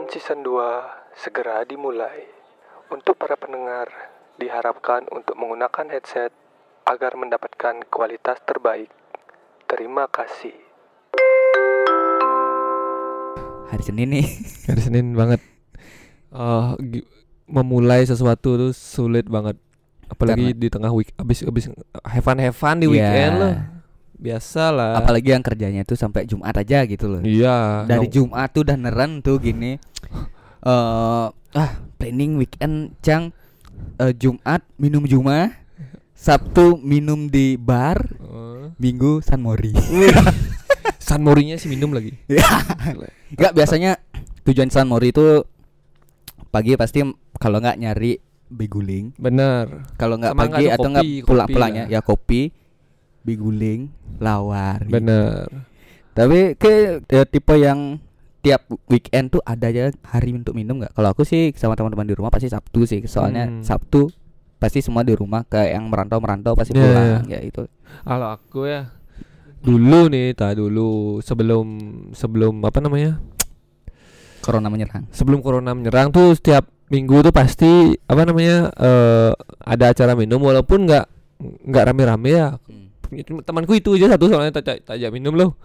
Fun Season 2 segera dimulai. Untuk para pendengar, diharapkan untuk menggunakan headset agar mendapatkan kualitas terbaik. Terima kasih. Hari Senin nih. Hari Senin banget. Eh, gi- memulai sesuatu tuh sulit banget. Apalagi di tengah week abis abis have fun have fun di Iya. weekend loh. Biasa lah. Apalagi yang kerjanya tuh sampai Jumat aja gitu loh. Iya. Dari nong- Jumat tuh udah neren tuh gini. Eh ah, planning weekend Cang Eh, Jumat minum Juma, Sabtu minum di bar, Eh, Minggu San Mori. San Morinya sih minum lagi. Enggak biasanya tujuan San Mori itu pagi pasti kalau nggak nyari beguling, Bener. kalau nggak pagi atau nggak kopi, pulang kopi pulangnya lah. ya kopi, beguling, lawar. gitu. Bener. Tapi ke ya, tipe yang tiap weekend tuh ada aja hari untuk minum nggak? Kalau aku sih sama teman-teman di rumah pasti Sabtu sih. Soalnya Hmm. Sabtu pasti semua di rumah kayak yang merantau-merantau pasti Iya, pulang ya itu. Kalau aku ya dulu nih, tak dulu sebelum sebelum apa namanya? Corona menyerang. Sebelum corona menyerang tuh setiap minggu tuh pasti apa namanya? eh ada acara minum walaupun nggak nggak rame-rame ya. Cuma Temanku itu aja satu soalnya tak tak ajak minum loh.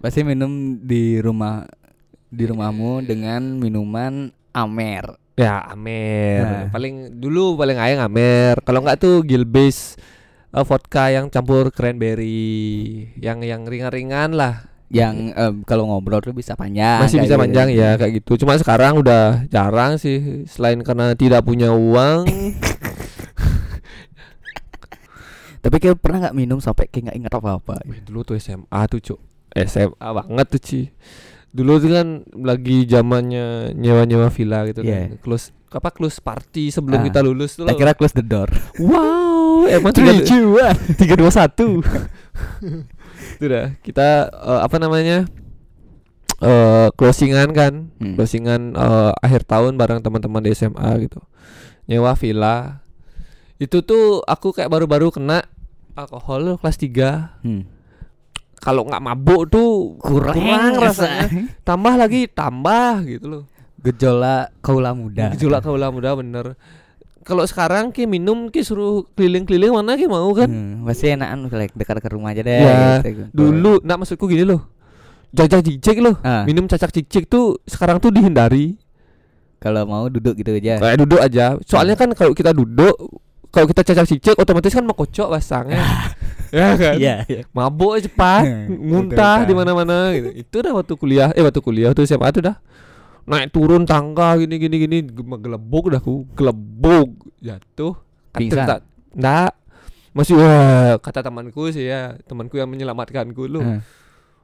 Pasti minum di rumah di rumahmu dengan minuman Amer. Ya Amer. Nah. Paling dulu paling ayang Amer. Kalau nggak tuh Gilbase eh, vodka yang campur cranberry, yang yang ringan-ringan lah. Yang em, kalau ngobrol tuh bisa panjang. Masih bisa gitu. panjang ya kayak gitu. Cuma sekarang udah jarang sih selain karena tidak punya uang. Tapi kayak pernah nggak minum sampai kayak nggak ingat apa-apa. Wih, dulu tuh SMA tuh, Cuk. SMA banget tuh, Ci. Dulu tuh kan lagi zamannya nyewa-nyewa villa gitu Iya. kan. Close apa close party sebelum Ah. kita lulus tuh. Kira close the door. Wow, emang tiga two, one. tiga dua satu. Itu dah kita eh, apa namanya eh closingan kan, Hmm. closingan eh, akhir tahun bareng teman-teman di SMA gitu. Nyewa villa. Itu tuh aku kayak baru-baru kena alkohol kelas 3 Hmm. Kalau nggak mabuk tuh Kurang, rasanya. Tambah lagi tambah gitu loh. Gejolak kaula muda. Gejolak kaula muda bener. Kalau sekarang ki minum ki suruh keliling-keliling mana ki mau kan? Hmm, pasti enakan like, dekat ke rumah aja deh. Ya, gitu. Dulu, nak maksudku gini loh. Cacak cicik loh. Ah. Minum cacak cicik tuh sekarang tuh dihindari. kalau mau duduk gitu aja. Kayak duduk aja. Soalnya kan kalau kita duduk, kalau kita cacak cicik otomatis kan mau kocok basangnya. ya kan? Iya, iya. Mabuk cepat, muntah di kan. mana-mana gitu. Itu dah waktu kuliah, eh waktu kuliah tuh SMA tuh dah naik turun tangga gini gini gini gelebuk dah aku gelebuk jatuh Pingsan? tak enggak masih wah kata temanku sih ya temanku yang menyelamatkanku lu Hmm.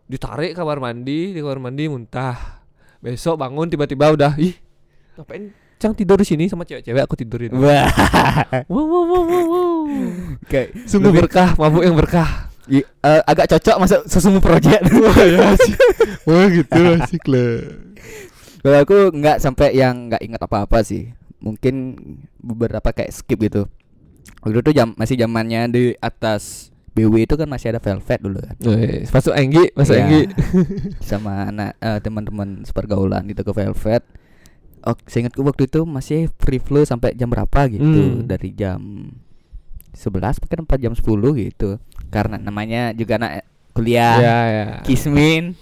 ditarik ke kamar mandi di kamar mandi muntah besok bangun tiba-tiba udah ih ngapain cang tidur di sini sama cewek-cewek aku tidurin Wah. wow wow wow wow, wow. Kayak sungguh lebih- berkah mabuk yang berkah i- eh, agak cocok masuk sesumu project. wah ya sih wah gitu asik lah Kalau aku nggak sampai yang nggak ingat apa-apa sih. Mungkin beberapa kayak skip gitu. Waktu itu jam masih zamannya di atas BW itu kan masih ada Velvet dulu kan. Wih, masuk Enggi masuk Iya. Enggi sama anak eh, teman-teman sepergaulan di toko Velvet. Oh, seingatku waktu itu masih free flow sampai jam berapa gitu, Hmm. dari jam 11 mungkin 4 jam 10 gitu. Karena namanya juga anak kuliah. ya ya Kismin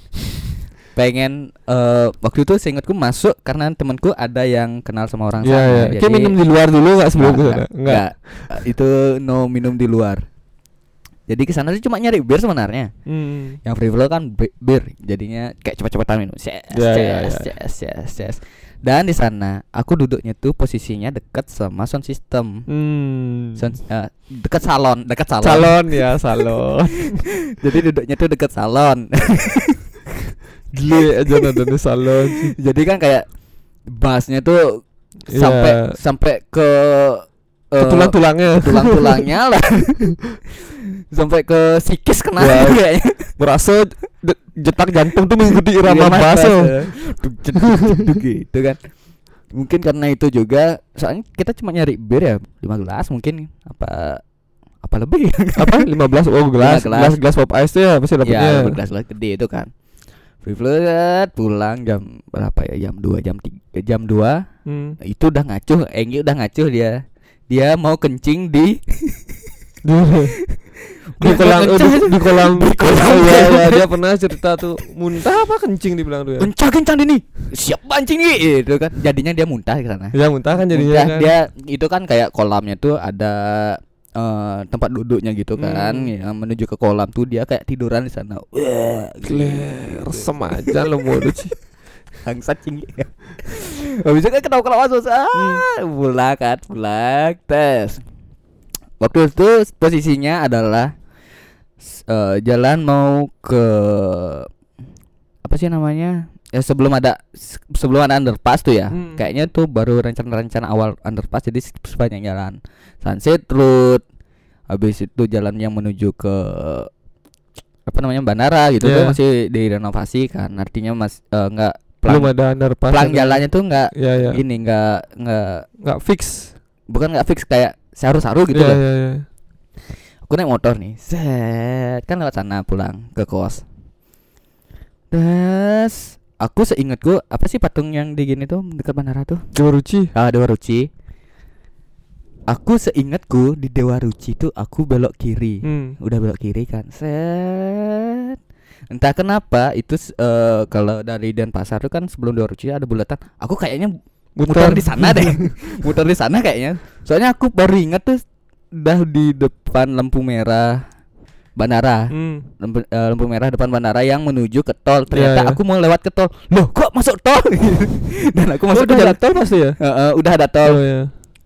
pengen eh waktu itu seingatku masuk karena temanku ada yang kenal sama orang ya sana. ya kayak minum di luar dulu nggak sebelum sana enggak, enggak Eh, itu no minum di luar. Jadi ke sana sih cuma nyari bir sebenarnya. Hmm. Yang free flow kan bi- bir, jadinya kayak cepet-cepetan minum. Yes, yes, ya. yes, yes, yes. Dan di sana aku duduknya tuh posisinya dekat sama sound system. Hmm. Sound, eh, dekat salon, dekat salon. salon ya salon Jadi duduknya tuh dekat salon. gile aja nonton di salon. Jadi kan kayak bassnya tuh Iya. sampai sampai ke eh, tulang-tulangnya tulang-tulangnya lah. sampai ke sikis kena Wah. kayaknya. berasa jetak jantung tuh mengikuti irama eh. Jeduk, jeduk, jeduk gitu kan. Mungkin karena itu juga soalnya kita cuma nyari bir ya 5 gelas mungkin apa apa lebih? Apa? 15 oh gelas Lima gelas. gelas pop ice tuh ya pasti dapetnya? Ya gelas gelas gede itu kan. Privilege pulang jam berapa ya? Jam 2 jam 3 jam 2 Hmm. itu udah ngacuh Enggi udah ngacuh dia. Dia mau kencing di di kolam di, di kolam Di kolam. Iya, iya, dia pernah cerita tuh muntah apa kencing dibilang tuh ya? Kencang kencang di nih siap pancing nih. Itu kan. Jadinya dia muntah ke sana. Ya muntah kan jadinya Muntah, kan? Dia itu kan kayak kolamnya tuh ada eh, tempat duduknya gitu kan. Hmm. yang menuju ke kolam tuh dia kayak tiduran di sana. Wah Gile, resem aja lo mau sih bangsat cinggi habis itu kan ketawa ketawa susah Hmm. pulang kan pulang tes waktu itu posisinya adalah eh, jalan mau ke apa sih namanya? Ya sebelum ada se- sebelum ada underpass tuh ya. Hmm. kayaknya tuh baru rencana-rencana awal underpass jadi se- sepanjang jalan. Sunset road habis itu jalan yang menuju ke apa namanya bandara gitu. Tuh Yeah. masih direnovasi kan. Artinya mas eh, nggak belum ada underpass pelang ada- jalannya tuh nggak ya ya ini nggak nggak nggak fix. Bukan nggak fix kayak saru-saru gitu ya, loh. ya, ya. aku naik motor nih set kan lewat sana pulang ke kos. Terus aku seingatku apa sih patung yang di gini tuh dekat bandara tuh? Dewa Ruci ah Dewa Ruci aku seingatku di Dewa Ruci tuh aku belok kiri. Hmm. udah belok kiri kan set. Entah kenapa itu eh, kalau dari Denpasar tuh kan sebelum Dewa Ruci ada bulatan. Aku kayaknya muter di sana deh. muter di sana kayaknya. Soalnya aku baru ingat tuh udah di depan lampu merah bandara. Hmm. lampu, eh, lampu merah depan bandara yang menuju ke tol. Ternyata Iya, iya. aku mau lewat ke tol. Loh kok masuk tol? Dan aku Oh, masuk ke udah jalan. tol pasti ya? Eh, eh, udah ada tol. Oh, ya.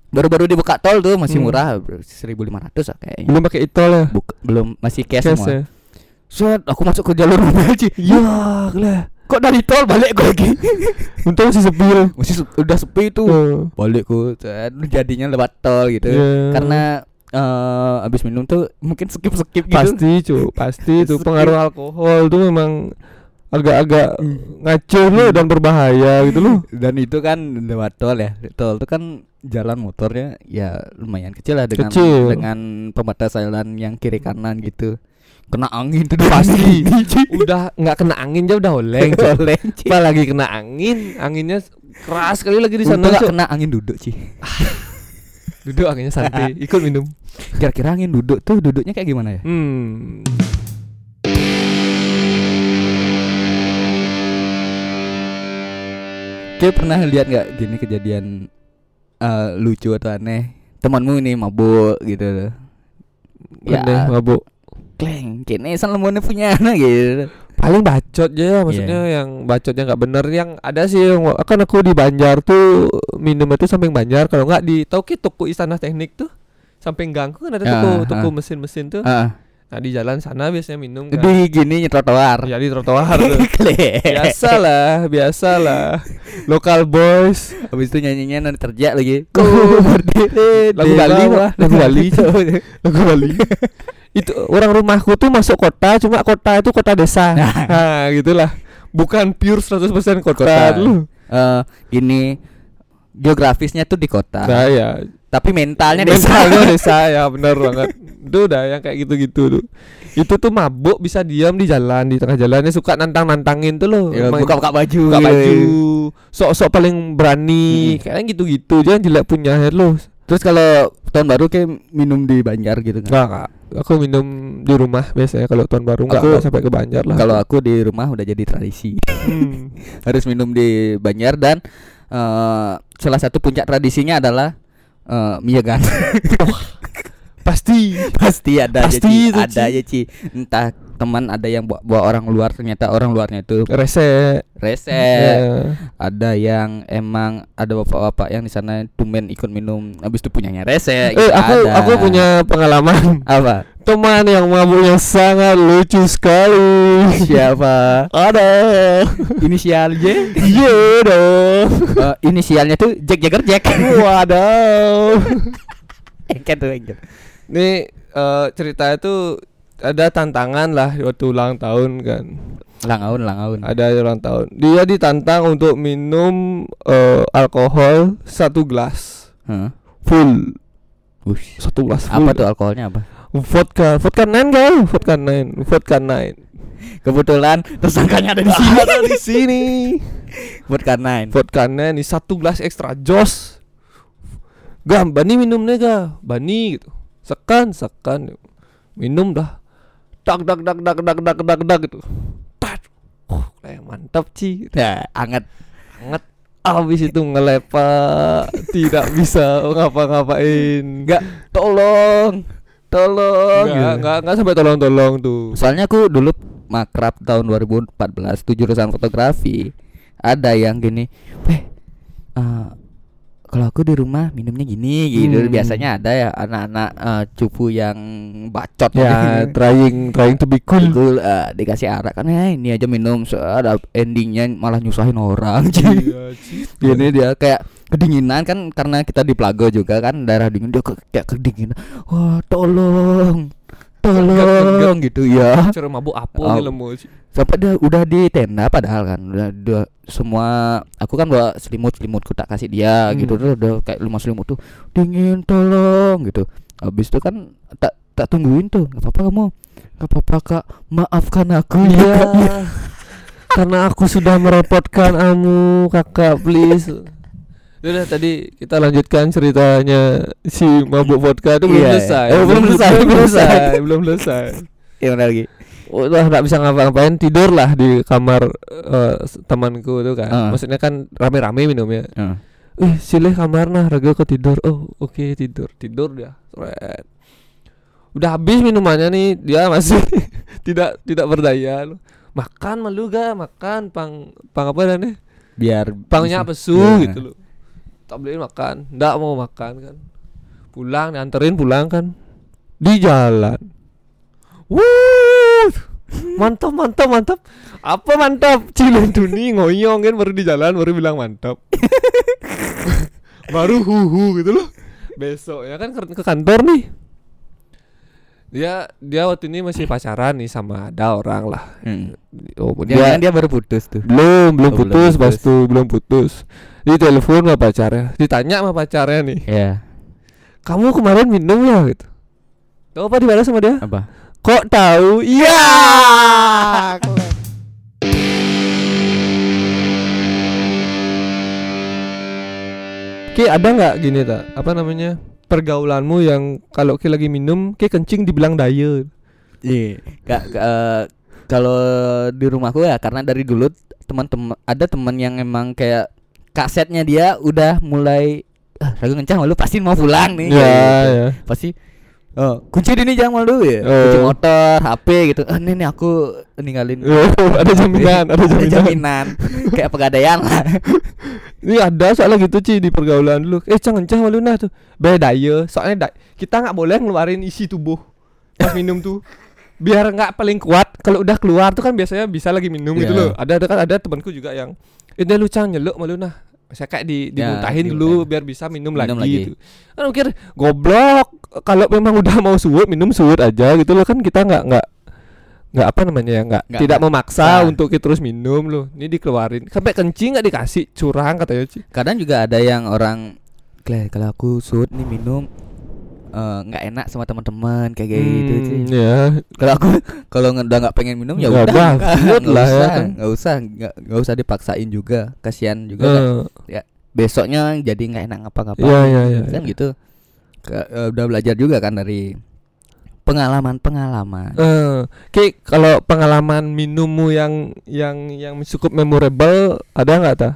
baru-baru dibuka tol tuh masih Hmm. murah. 1500 lah kayaknya. Belum pakai e-tol ya? Buk- belum masih cash, Cash semua. ya? Set, aku masuk ke jalur mobil Ci. ya lah Kok dari tol balik gue lagi untung masih sepi Masih sep- udah sepi tuh Oh. Balik ku set, Jadinya lewat tol gitu Iya. Karena eh abis minum tuh mungkin skip-skip gitu pasti cu pasti itu Skip. pengaruh alkohol tuh memang agak-agak Hmm. ngaco loh dan berbahaya gitu loh Dan itu kan lewat tol ya. Tol itu kan jalan motornya ya lumayan kecil lah dengan Kecil. dengan pembatas jalan yang kiri kanan gitu. Kena angin tuh pasti. Udah nggak kena angin aja udah oleng oleng apalagi kena angin anginnya keras sekali lagi di sana nggak kena angin duduk sih duduk anginnya santai ikut minum. Kira-kira angin duduk tuh duduknya kayak gimana ya? Hmm Kayak pernah lihat nggak gini kejadian eh, lucu atau aneh? Temanmu ini mabuk gitu. Ya. ya mabuk. Kleng kini Salmonnya punya anak gitu. Paling bacot aja ya maksudnya yang bacotnya nggak bener. Yang ada sih yang kan aku di Banjar tuh minum itu samping Banjar. Kalau nggak di tau ki toko istana teknik tuh? Samping gangku kan ada toko Ah, toko ah. mesin-mesin tuh. Ah, nah di jalan sana biasanya minum kan. Di gini trotoar. Ya di trotoar biasalah biasalah. Lokal boys. Habis itu nyanyinya nanti terjak lagi. Ku berdiri lagu Bali bawah. lagu Bali. Lagu Bali. Itu orang rumahku tuh masuk kota cuma kota itu kota desa. Nah. Gitulah. Bukan pure 100% kota, Kota. lu. Eh, gini geografisnya tuh di kota. Nah ya tapi mentalnya desa. Mentalnya desa ya bener banget itu udah yang kayak gitu-gitu tuh itu tuh mabuk bisa diam di jalan di tengah jalannya suka nantang-nantangin tuh loh Ya, buka-buka baju buka gitu. baju sok-sok paling berani Hmm. kayaknya gitu-gitu jangan jelek punya lo terus kalau tahun baru kayak minum di Banjar gitu kan Enggak, enggak. Aku minum di rumah biasanya kalau tahun baru enggak, Aku- sampai ke Banjar lah. Kalau aku di rumah udah jadi tradisi Hmm. harus minum di Banjar dan eh, salah satu puncak tradisinya adalah eh, mie gan. pasti Pasti ada Pasti Ci. itu, ada aja Ci. Entah teman ada yang bawa, bawa orang luar ternyata orang luarnya itu rese. rese. Ya. Ada yang emang ada bapak-bapak yang di sana tumben ikut minum habis itu punyanya rese. Eh, gitu, aku ada. aku punya pengalaman apa? teman yang mabuknya sangat lucu sekali. Siapa? Ada. Inisial J. Iya dong. Eh, inisialnya tuh Jack Jagger Jack. Waduh. Engket tuh engket. Nih eh, cerita itu ada tantangan lah waktu ulang tahun kan. Langaun, langaun. Ada ulang tahun. Dia ditantang untuk minum eh, alkohol satu gelas Heeh. full. Wush. Satu gelas full. Apa tuh alkoholnya apa? Vodka, vodka nine kan? Vodka nine, vodka nine. Kebetulan tersangkanya ada di sini. ada di sini. Buat karena Vodkanya nih satu gelas ekstra jos. Gam, bani minum nih ga, bani gitu. Sekan, sekan, minum dah. Dak dak dak dak dak dak dak dak gitu. Tat. Oh, kayak mantap ci. ya anget. Anget. Abis itu ngelepak, tidak bisa ngapa-ngapain. Enggak, tolong. Tolong. Enggak, gitu. enggak, enggak sampai tolong-tolong tuh. Soalnya aku dulu makrab tahun 2014 tuh jurusan fotografi. Ada yang gini, "Eh, eh, kalau aku di rumah minumnya gini gitu Hmm. biasanya ada ya anak-anak eh, cupu yang bacot Ya, trying trying to be cool. Cool, eh, dikasih arak kan ya ini aja minum so, ada endingnya malah nyusahin orang Iya, Ci. Gini dia kayak kedinginan kan karena kita di Plago juga kan daerah dingin dia kayak kedinginan. Wah, tolong. Tolong gitu ya. Cara mabuk apa Oh. oh. lemu. Sampai dia udah di tenda padahal kan udah, udah semua aku kan bawa selimut selimutku tak kasih dia Hmm. gitu tuh udah kayak lima selimut tuh dingin tolong gitu. Habis itu kan tak tak tungguin tuh nggak apa-apa kamu nggak apa-apa kak maafkan aku ya Iya. Kak." Karena aku sudah merepotkan kamu, kakak, please. Udah tadi kita lanjutkan ceritanya si mabuk vodka itu belum Iya. selesai. Oh, belum selesai, belum selesai. belum selesai. ya benar lagi Udah nggak bisa ngapa-ngapain tidur lah di kamar eh, s- temanku itu kan. Ah. Maksudnya kan rame-rame minumnya. Heeh. Eh, silih kamar nah, raga ke tidur. Oh, oke tidur. Tidur dia. Sret. Udah habis minumannya nih, dia masih tidak tidak berdaya. Makan malu ga? Makan pang pang apa dan biar Pangnya pesu Ya. gitu loh. Tak beliin makan, ndak mau makan kan. Pulang dianterin pulang kan. Di jalan. Wuh. Mantap mantap mantap. Apa mantap? Cilin duni ngoyong kan baru di jalan baru bilang mantap. baru huhu gitu loh. Besok ya kan ke kantor nih. Dia dia waktu ini masih pacaran nih sama ada orang lah. Hmm. Oh, Dia, dia baru putus tuh. belum belum Oh, putus pas tuh belum putus. Di telepon sama pacarnya ditanya sama pacarnya nih. Ya. kamu kemarin minum ya? Gitu. Tahu apa dibalas sama dia? Apa? kok tahu? Iya! Ki ada nggak gini tak? Apa namanya pergaulanmu yang kalau Ki lagi minum Ki kencing dibilang daya Iya. Kak eh, kalau di rumahku ya karena dari dulu teman-teman ada teman yang emang kayak kasetnya dia udah mulai ah, ragu kencang lu pasti mau pulang nih. kayak gitu. ya Pasti Oh, kunci ini jangan dulu ya. Oh. Kunci motor, HP gitu. Ah, ini nih aku ninggalin. Oh, ada jaminan ada Ada jaminan jaminan. kayak pegadaian lah. Ini ada soalnya gitu Ci di pergaulan dulu. Eh jangan malu nah tuh. Beda ya. Soalnya da- kita nggak boleh ngeluarin isi tubuh pas minum tuh. Biar nggak paling kuat. Kalau udah keluar tuh kan biasanya bisa lagi minum gitu Iya. loh. Ada ada kan ada temanku juga yang ini lu cang nyeluk malu nah. Saya kayak di Ya, dimuntahin dimuntahin. dulu biar bisa minum, Minum lagi, lagi. gitu. Kan mikir goblok kalau memang udah mau suwut minum suwut aja gitu loh kan kita nggak nggak nggak apa namanya ya nggak tidak memaksa maksa. untuk kita terus minum loh ini dikeluarin sampai kencing nggak dikasih curang katanya Ci Kadang juga ada yang orang "Gle, kalau aku sud nih minum eh, nggak enak sama teman-teman kayak kayak gitu Hmm, sih. ya Kalau aku kalau udah nggak pengen minum ya Nggak udah nggak lah ya usah kan. nggak usah nggak nggak usah dipaksain juga kasihan juga kan. Eh, besoknya jadi nggak enak ngapa-ngapain Iya, iya, iya, kan iya. gitu Ke- eh, udah belajar juga kan dari pengalaman-pengalaman eh, Ki, kalau pengalaman minummu yang yang yang cukup memorable ada nggak ta?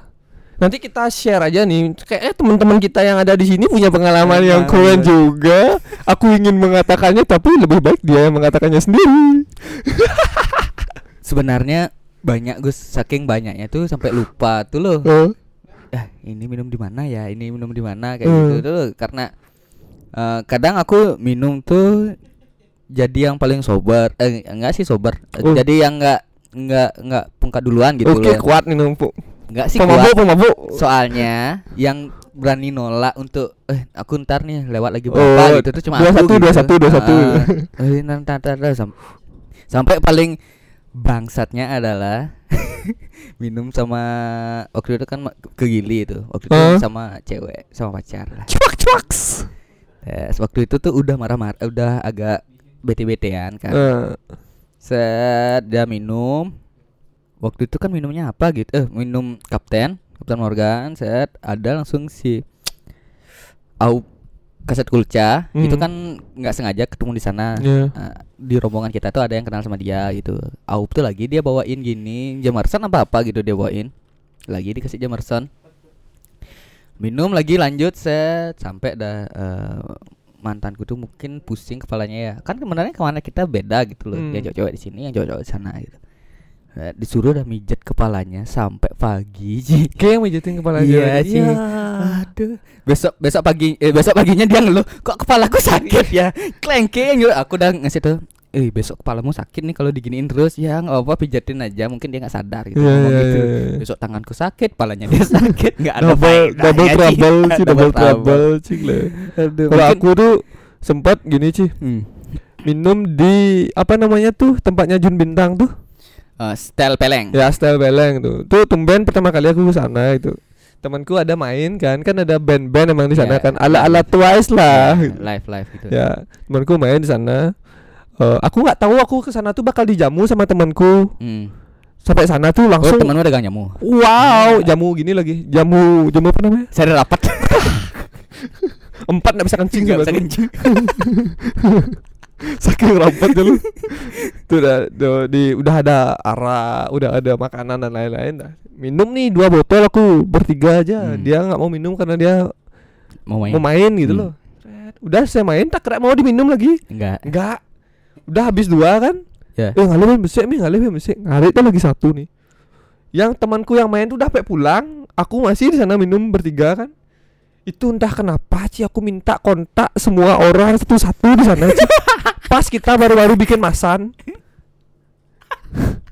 Nanti kita share aja nih. Kayaknya teman-teman kita yang ada di sini punya pengalaman yang Emang, keren iya. juga. Aku ingin mengatakannya tapi lebih baik dia yang mengatakannya sendiri. sebenarnya banyak Gus saking banyaknya tuh sampai lupa tuh loh Eh, ah ini minum di mana ya ini minum di mana kayak Hmm. gitu tuh karena eh, kadang aku minum tuh jadi yang paling sober eh enggak sih sober Eh, Oh. jadi yang enggak enggak enggak pungkat duluan gitu Oke, loh kuat minum. Enggak sih Pemabuk, kuat pemabuk. soalnya yang berani nolak untuk eh aku ntar nih lewat lagi Oh, berapa gitu tuh cuma dua aku satu, gitu. dua satu, dua satu. Ah, eh, ntar, ntar, ntar, sam- sampai paling bangsatnya adalah minum sama waktu itu kan ke Gili itu waktu itu Hah? sama cewek sama pacar lah Cuak cuak. Eh, waktu itu tuh udah marah-marah udah agak bete-betean kan Eh, Set dia minum. Waktu itu kan minumnya apa gitu? Eh, minum Kapten, Kapten Morgan. Set ada langsung si Au kaset kulca Hmm. itu kan nggak sengaja ketemu di sana Iya. Nah, di rombongan kita tuh ada yang kenal sama dia gitu Aup tuh lagi dia bawain gini Jamerson apa apa gitu dia bawain lagi dikasih Jamerson minum lagi lanjut set sampai dah eh, mantanku tuh mungkin pusing kepalanya ya kan sebenarnya ke mana kita beda gitu loh Hmm. yang cowok-cowok di sini yang cowok-cowok di sana gitu disuruh udah mijet kepalanya sampai pagi Ji. Kayak yang mijetin kepala Iya, dia. Ci. Aduh. Besok besok pagi eh, besok paginya dia ngeluh, kok kepalaku sakit ya. Klengkeng. Aku udah ngasih tuh Eh besok kepalamu sakit nih kalau diginiin terus ya nggak apa pijatin aja mungkin dia nggak sadar gitu iya, gitu iya, iya. besok tanganku sakit kepalanya dia sakit nggak ada double double trouble sih double Double trouble. Aduh, Kalau aku tuh sempat gini sih Hmm. minum di apa namanya tuh tempatnya Jun Bintang tuh Eh, style peleng. Ya style beleng tuh. Tuh tumben pertama kali aku ke sana itu. Temanku ada main kan kan ada band-band emang di sana Ya, kan. Ala ala twice lah. Ya, live live gitu. Ya temanku main di sana. Eh, aku nggak tahu aku ke sana tuh bakal dijamu sama temanku. Hmm. sampai sana tuh oh langsung temanmu dagang jamu wow jamu gini lagi. Jamu jamu apa namanya? Saya ada rapat. Empat nggak bisa kencing nggak bisa kencing saking rapatnya lu. Tuh udah tuh di udah ada arak udah ada makanan dan lain-lain. Dah minum nih dua botol aku bertiga aja. Hmm. dia nggak mau minum karena dia mau main. mau main gitu Hmm. loh. Udah saya main tak kira mau diminum lagi. Enggak enggak udah habis dua kan? Ya. eh ngalih besek nih ngalih besek ngalih tuh lagi satu nih. Yang temanku yang main tuh udah sampai pulang. Aku masih di sana minum bertiga kan. Itu entah kenapa sih aku minta kontak semua orang satu-satu di sana. pas kita baru-baru bikin masan.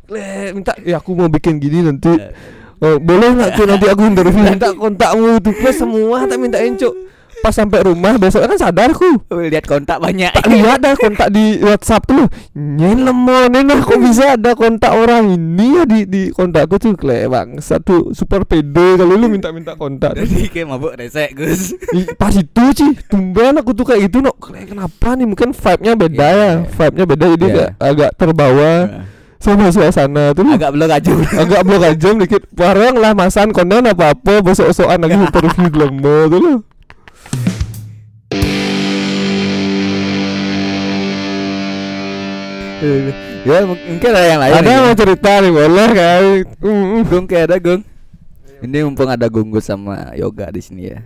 Le, minta ya aku mau bikin gini nanti. Oh, boleh nggak tuh nanti aku interview? Minta kontakmu plus semua tak mintain cuk pas sampai rumah besoknya kan sadar aku lihat kontak banyak. Tak lihat dah kontak di WhatsApp tuh nyelemon nah kok bisa ada kontak orang ini ya di di kontakku tuh kle bang satu super pede kalau lu minta-minta kontak. Jadi kayak mabuk resek Gus. Pas itu sih tumben aku tuh kayak gitu no kle kenapa nih? Mungkin vibe-nya beda Iya, ya. Iya. vibe-nya beda jadi Iya. kayak agak terbawa sama suasana tuh Agak belum aja. Agak blok aja dikit. Bareng lah masan konten apa apa besok-besokan lagi interview lama tuh loh Ya mungkin ada yang lain ada mau cerita nih boleh kan. Gung kayak ada Gung Ini mumpung ada Gunggus sama Yoga di sini ya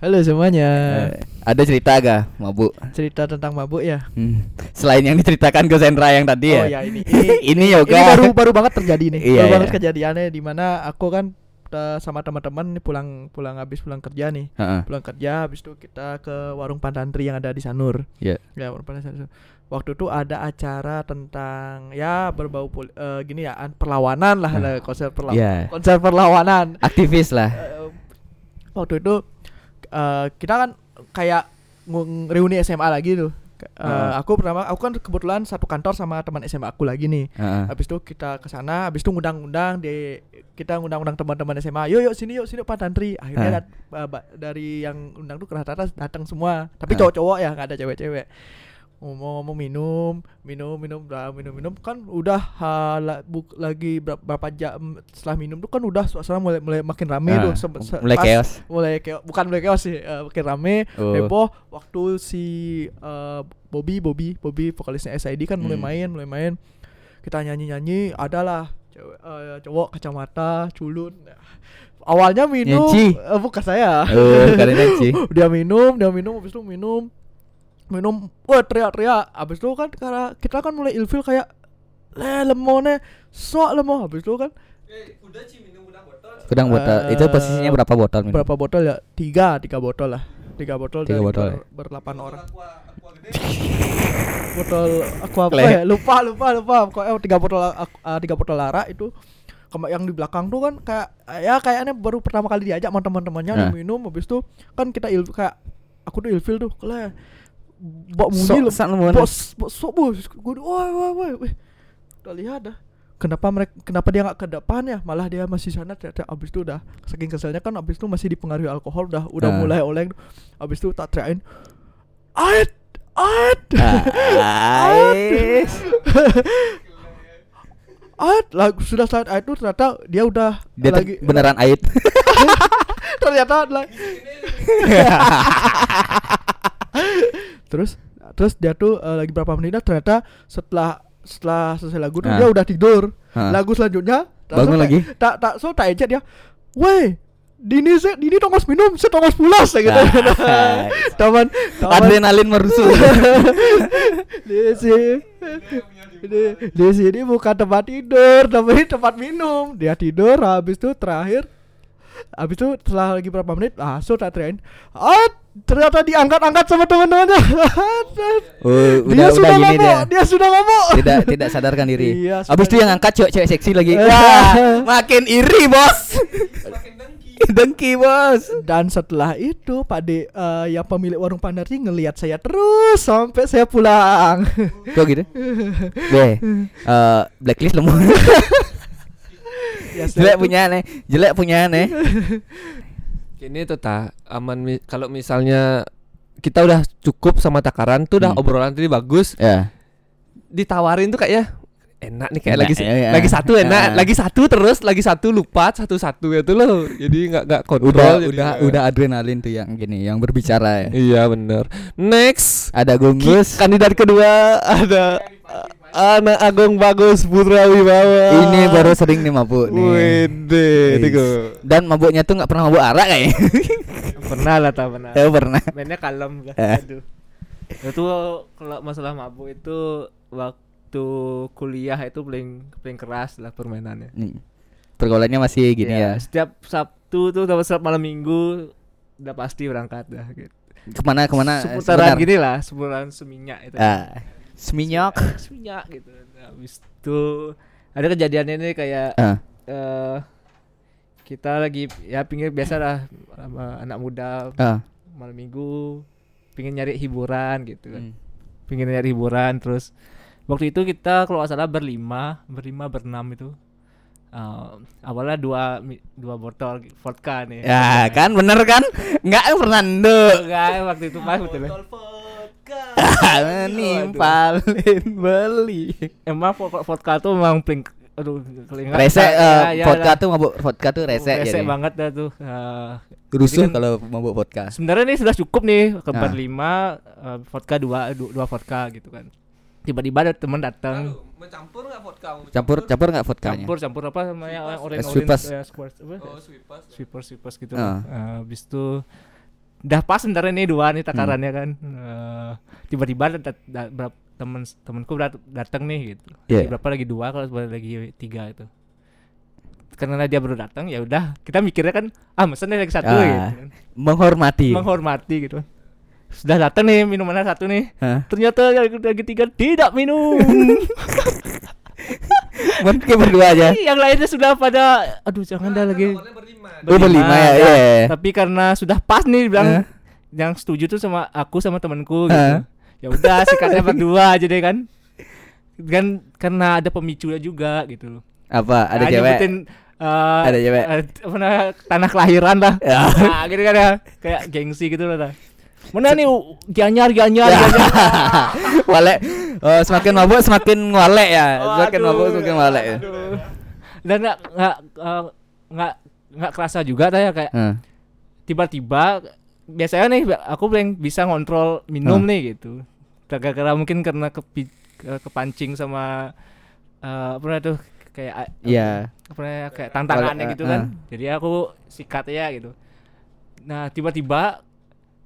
Halo semuanya. Eh, Ada cerita gak mabuk? Cerita tentang mabuk ya. Hmm. Selain yang diceritakan ke Sendra yang tadi oh ya ya ini. Ini, Ini Yoga ini baru baru banget terjadi nih. Iya, baru iya. banget kejadiannya di mana aku kan eh, sama teman-teman nih pulang pulang habis pulang kerja nih. Heeh. Pulang kerja habis itu kita ke warung Pantantri yang ada di Sanur. Iya. Ya, warung Pantantri. Waktu itu ada acara tentang ya berbau pol- eh, gini ya an- perlawanan lah, ada konser perlawanan. Iya. Konser perlawanan. Aktivis lah Eh, waktu itu eh, kita kan kayak reuni SMA lagi tuh. Eh, Heeh. aku pertama aku kan kebetulan satu kantor sama teman SMA aku lagi nih. Heeh. Habis itu kita ke sana, habis itu ngundang-undang di kita ngundang-undang teman-teman SMA. Yuk yuk sini yuk sini Pak Tantri. Akhirnya Ah. dat- dari yang undang tuh rata-rata datang semua. Tapi cowok-cowok ya, nggak ada cewek-cewek. Ngomong-ngomong minum, minum, minum, udah minum, minum kan udah ha, la- buk- lagi berapa, jam setelah minum tuh kan udah suasana mulai mulai makin rame Ah, tuh. Se- se- mulai pas- chaos. mulai chaos bukan mulai chaos sih eh, makin rame Oh. heboh waktu si eh, Bobby Bobby Bobby vokalisnya SID kan mulai Hmm. main mulai main kita nyanyi nyanyi adalah cewek eh, cowok kacamata culun awalnya minum eh, bukan saya nanti. dia minum dia minum habis itu minum minum wah teriak-teriak. Habis itu kan karena kita kan mulai ilfil kayak le lemonnya sok lemon habis itu kan Udang botol. Eh, Itu posisinya berapa botol minum? berapa botol ya? Tiga tiga botol lah. Tiga botol Tiga dari botol ber, berdelapan orang. botol aqua apa ya? Lupa lupa lupa. Pokoknya tiga botol ah, tiga botol lara itu. Yang di belakang tuh kan kayak ya kayaknya baru pertama kali diajak sama teman-temannya Nah. minum habis itu kan kita il kayak aku tuh ilfil tuh kle bok Sok- lem- sak lemon. bos bos sok bos. Gue woi woi woi. Udah lihat dah. Kenapa mereka kenapa dia nggak ke depan ya? Malah dia masih sana teriak abis itu udah saking keselnya kan abis itu masih dipengaruhi alkohol udah udah Ah. mulai oleng. Abis itu tak teriakin ait ait. Ah, Ais. ah lagu sudah saat itu ternyata dia udah Dia lagi beneran ait. ternyata lagi terus terus dia tuh eh, lagi berapa menit dah, ternyata setelah setelah selesai lagu tuh Ah. dia udah tidur Ah. lagu selanjutnya Bangun so lagi? tak tak so tak ejek dia weh Dini se, Dini tongos minum, saya tongos pulas kayak gitu. Ah. Taman, taman. Adrenalin merusuh. di sini di, sini bukan tempat tidur tapi tempat minum dia tidur habis itu terakhir habis itu setelah lagi berapa menit langsung tak terain ah ternyata diangkat-angkat sama teman-temannya Oh, dia udah sudah udah mabuk dia. dia sudah mabuk Tidak tidak sadarkan diri. Iya, Abis itu yang angkat cewek-cewek seksi lagi. Eh. Wah, makin iri, Bos. dengki, Bos. dan setelah itu Pak De eh, yang pemilik warung Pandarti ngelihat saya terus sampai saya pulang Kok gitu? Deh. eh, blacklist lemu. ya, jelek punya aneh. Jelek punya aneh. Ini tuh tak aman mi- kalau misalnya kita udah cukup sama takaran tuh udah Hmm. obrolan tadi bagus Ya. ditawarin tuh kayaknya enak nih kayak Enak, lagi ya, ya. lagi satu enak Ah. lagi satu terus lagi satu lupa satu satu gitu loh jadi nggak nggak kontrol Udah jadi udah nggak- udah adrenalin tuh yang gini, yang berbicara ya. iya bener next Ada Gunggus. kandidat kedua ada anak Agung Bagus Putra Wibawa Ini baru sering nih mabuk nih. Wede. Tigo. Dan mabuknya tuh nggak pernah mabuk arak kayaknya. pernah lah tak pernah Eh pernah. mainnya kalem lah Eh. aduh itu kalau masalah mabuk itu waktu kuliah itu paling paling keras lah permainannya Nih. Pergaulannya masih gini ya. setiap sabtu tuh sama setiap malam minggu udah pasti berangkat dah gitu Ke mana ke mana? seputaran sebentar. gini lah seputaran seminyak itu Ah, Seminyok. seminyak gitu Nah, habis itu ada kejadiannya ini kayak Ah. eh kita lagi ya pinggir biasa lah sama anak muda Ah. malam minggu pingin nyari hiburan gitu kan Hmm. pingin nyari hiburan terus waktu itu kita kalau nggak salah berlima berlima berenam itu Eh, awalnya dua dua botol vodka nih Ya kan bener kan? Enggak Fernando. enggak waktu itu pas betul Nimpalin beli. emang vo- vodka tuh emang paling aduh paling Rese ya, eh, ya vodka lah. tuh mabuk vodka tuh rese Rese jadi. banget dah tuh Eh, Rusuh kan- kalau mabuk vodka. sebenarnya ini sudah cukup nih ke Ah. berlima eh, vodka dua, du- dua vodka gitu kan tiba-tiba ada teman datang mencampur nggak vodka Campur campur enggak vodkanya? campur campur apa namanya Sweepers. orange Sweepers. orange eh, squares apa oh sweepers sweepers sweepers gitu. Eh, habis itu udah pas sebenarnya nih dua nih takarannya kan Eh, tiba-tiba berapa temen temenku dat- datang nih gitu. Lagi berapa lagi dua kalau sebenarnya lagi tiga itu karena dia baru datang ya udah kita mikirnya kan ah mesen lagi satu Ah. gitu kan. Menghormati. menghormati gitu sudah datang nih minumannya satu nih Hah? ternyata lagi tiga tidak minum Mungkin berdua aja. yang lainnya sudah pada aduh jangan dah lagi Oh, berlima ya, dah. iya. Tapi karena sudah pas nih bilang yang setuju tuh sama aku sama temanku gitu. Ya udah sikatnya berdua aja deh kan. Kan karena ada pemicunya juga gitu. Apa? Ada Nah, cewek? nyebutin, eh, Ada cewek? eh, namanya, tanah kelahiran lah. Ya. Nah, gitu kan ya. Kayak gengsi gitu lah. Mana nih gianyar gianyar Ya. gianyar. Wale oh, semakin mabuk semakin ngolek ya. Semakin mabuk semakin ngolek ya. aduh. Dan nggak nggak eh, nggak nggak kerasa juga dah ya kayak Heeh. tiba-tiba biasanya nih aku paling bisa ngontrol minum Hmm. nih gitu gara-gara mungkin karena kepi, ke- kepancing sama eh, apa namanya tuh kayak a- Iya. apa namanya kayak tantangannya Kalau, gitu eh, kan eh. jadi aku sikat ya gitu nah tiba-tiba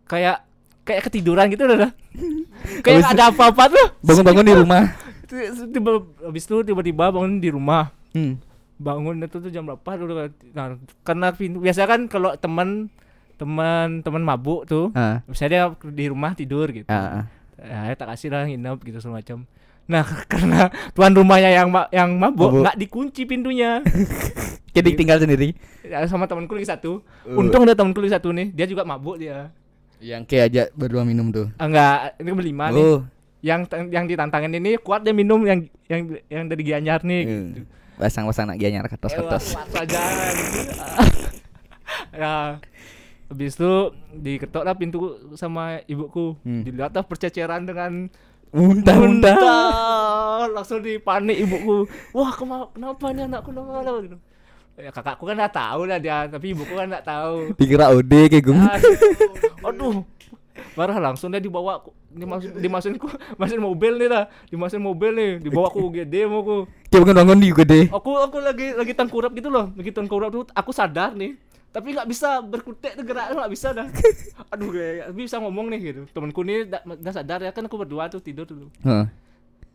kayak kayak ketiduran gitu udah dah. kayak ada apa-apa tuh Bangun-bangun di rumah. tiba habis itu tiba-tiba bangun di rumah Hmm. bangun itu tuh jam berapa dulu nah, karena pintu biasa kan kalau teman teman teman mabuk tuh Ah, misalnya dia di rumah tidur gitu ah, ah. ya tak kasih lah nginep gitu semacam nah karena tuan rumahnya yang ma- yang mabuk Mabuk. nggak dikunci pintunya Jadi tinggal sendiri. Ya, sama temanku lagi satu Uh. untung ada temanku lagi satu nih dia juga mabuk dia Yang kayak aja berdua minum tuh. ah, enggak ini berlima nih Oh, yang yang ditantangin ini kuat dia minum yang yang yang dari Gianyar nih eh, gitu. pasang-pasang nak gianyar kertas-kertas. Gitu. ya habis itu diketok lah pintu sama ibuku Hmm. dilihat lah perceceran dengan Muntah muntah. muntah langsung dipanik ibuku wah kenapa nih anakku kenapa?" gitu ya kakakku kan nggak tahu lah dia tapi ibuku kan nggak tahu. Dikira OD kayak gue. aduh, aduh. Marah langsung dia dibawa aku dimasuk dimasukin ku masukin mobil nih lah. Dimasukin mobil nih dibawa aku UGD mau aku. Dia bangun bangun di gede. aku aku lagi lagi tengkurap gitu loh lagi tengkurap tuh aku sadar nih. Tapi nggak bisa berkutik tuh gerak nggak bisa dah. Aduh kayak bisa ngomong nih gitu. Temanku nih udah sadar ya kan aku berdua tuh tidur dulu Heeh.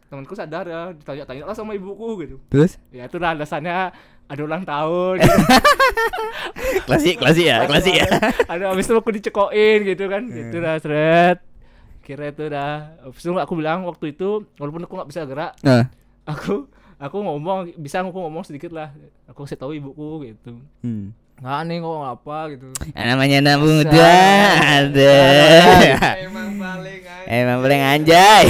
temanku sadar ya ditanya-tanya lah sama ibuku gitu. Terus? Ya itu lah alasannya ada ulang tahun gitu. klasik klasik ya klasik ya. ada habis itu aku dicekokin gitu kan gitu lah seret kira itu dah habis itu aku bilang waktu itu walaupun aku nggak bisa gerak Nah. aku aku ngomong bisa aku ngomong sedikit lah aku kasih tahu ibuku gitu Hmm. nggak nih ngomong apa gitu Ya, namanya anak muda ada. Emang paling Emang paling anjay.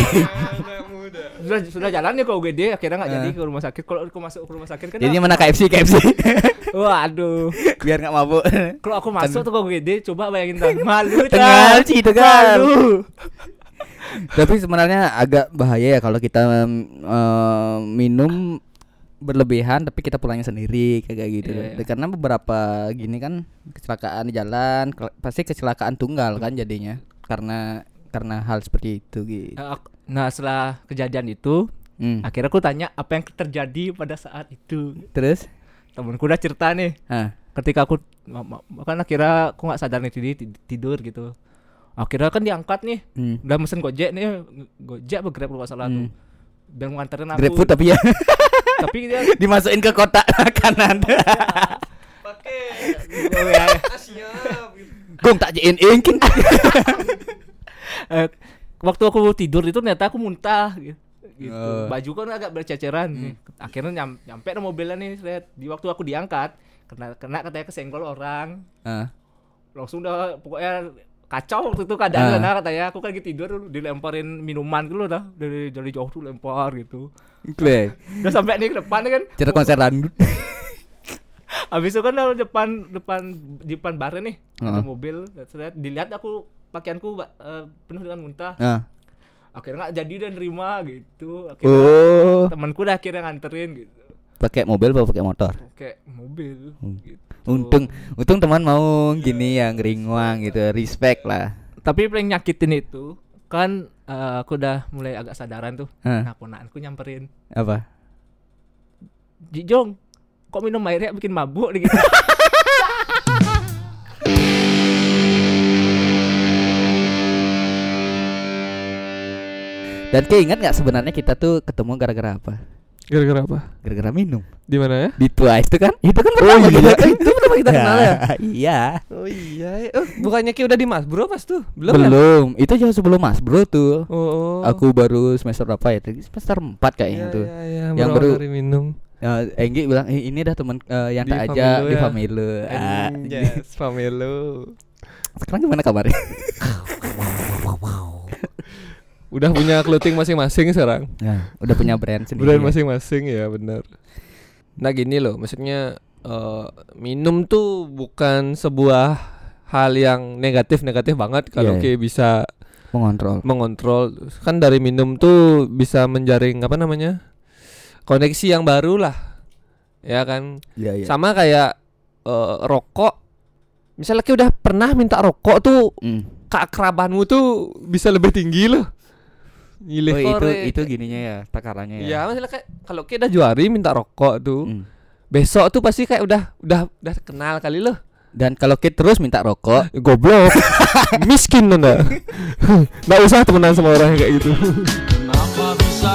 Sudah sudah jalan ya ke UGD akhirnya nggak jadi ke rumah sakit kalau aku masuk ke rumah sakit kan Jadi mana KFC KFC waduh biar nggak mabuk. kalau aku masuk tuh ke UGD coba bayangin dah malu Tengah sih tegal. malu Tapi sebenarnya agak bahaya ya kalau kita eh, minum berlebihan tapi kita pulangnya sendiri kayak gitu. Iya, iya. Karena beberapa gini kan kecelakaan di jalan pasti kecelakaan tunggal kan jadinya karena karena hal seperti itu gitu. Nah setelah kejadian itu Hmm. akhirnya aku tanya apa yang terjadi pada saat itu Terus? temenku udah cerita nih Ah. ketika aku kan akhirnya aku nggak sadar nih tidur, tidur gitu akhirnya kan diangkat nih Hmm. udah mesen gojek nih gojek apa grab nggak salah tuh Hmm. biar nganterin aku GrabFood tapi ya tapi dia dimasukin ke kotak makanan. Pakai oh, ya, siap. Gong tak jin ingkin. eh, waktu aku tidur itu ternyata aku muntah gitu, gitu. Oh. baju kan agak berceceran Hmm. akhirnya nyam, nyampe ke mobilnya nih Fred. di waktu aku diangkat kena kena katanya kesenggol orang Ah. langsung udah pokoknya kacau waktu itu keadaan sana katanya aku kan lagi tidur dilemparin minuman gitu loh dah dari dari jauh tuh lempar gitu Gue udah sampai nih ke depan kan cerita konser dangdut. habis itu kan ada depan depan di depan bar nih ada Ah. mobil Terus dilihat aku pakaianku eh, penuh dengan muntah Ah. akhirnya nggak jadi dan nerima gitu akhirnya Oh, temanku dah akhirnya nganterin gitu pakai mobil apa pakai motor? kayak mobil Hmm. gitu. Untung, untung teman mau gini yang ringwang gitu, respect lah. tapi paling nyakitin itu kan eh, aku udah mulai agak sadaran tuh Hah, nah ponakanku nyamperin apa? Jijong kok minum airnya bikin mabuk gitu Dan keinget nggak sebenarnya kita tuh ketemu gara-gara apa? Gara-gara apa? Gara-gara minum. Di mana ya? Di Twice itu kan? Itu kan pertama iya. kita Eh, itu pertama kita kenal ya? iya. Oh iya. Oh, bukannya Ki udah di Mas Bro pas tuh? Belum. Belum. ya? Itu jauh sebelum Mas Bro tuh. Oh. Aku baru semester berapa ya? Tadi Semester 4 kayaknya Iya, tuh. iya, iya, Yang baru- minum. Ya, Enggi bilang, eh, ini dah teman eh, yang Di tak aja Familo di ya? Familo. Ah, Yes, Familo. Sekarang gimana kabarnya? Udah punya clothing masing-masing sekarang. Ya, udah punya brand sendiri. Brand masing-masing ya benar. Nah gini loh, maksudnya eh, minum tuh bukan sebuah hal yang negatif-negatif banget kalau iya. Ki bisa mengontrol. mengontrol. Kan dari minum tuh bisa menjaring apa namanya? koneksi yang baru lah. Ya kan? Iya, iya. Sama kayak eh, rokok. Misalnya Ki udah pernah minta rokok tuh Hmm. keakrabanmu tuh bisa lebih tinggi loh. Gile Oh, itu itu gininya ya, takarannya ya. Ya, maksudnya kayak kalau kita juari minta rokok tuh, Hmm. besok tuh pasti kayak udah udah udah kenal kali loh. Dan kalau kita terus minta rokok, Goblok. Miskin lo nggak? Nggak usah temenan sama orang kayak gitu. Kenapa bisa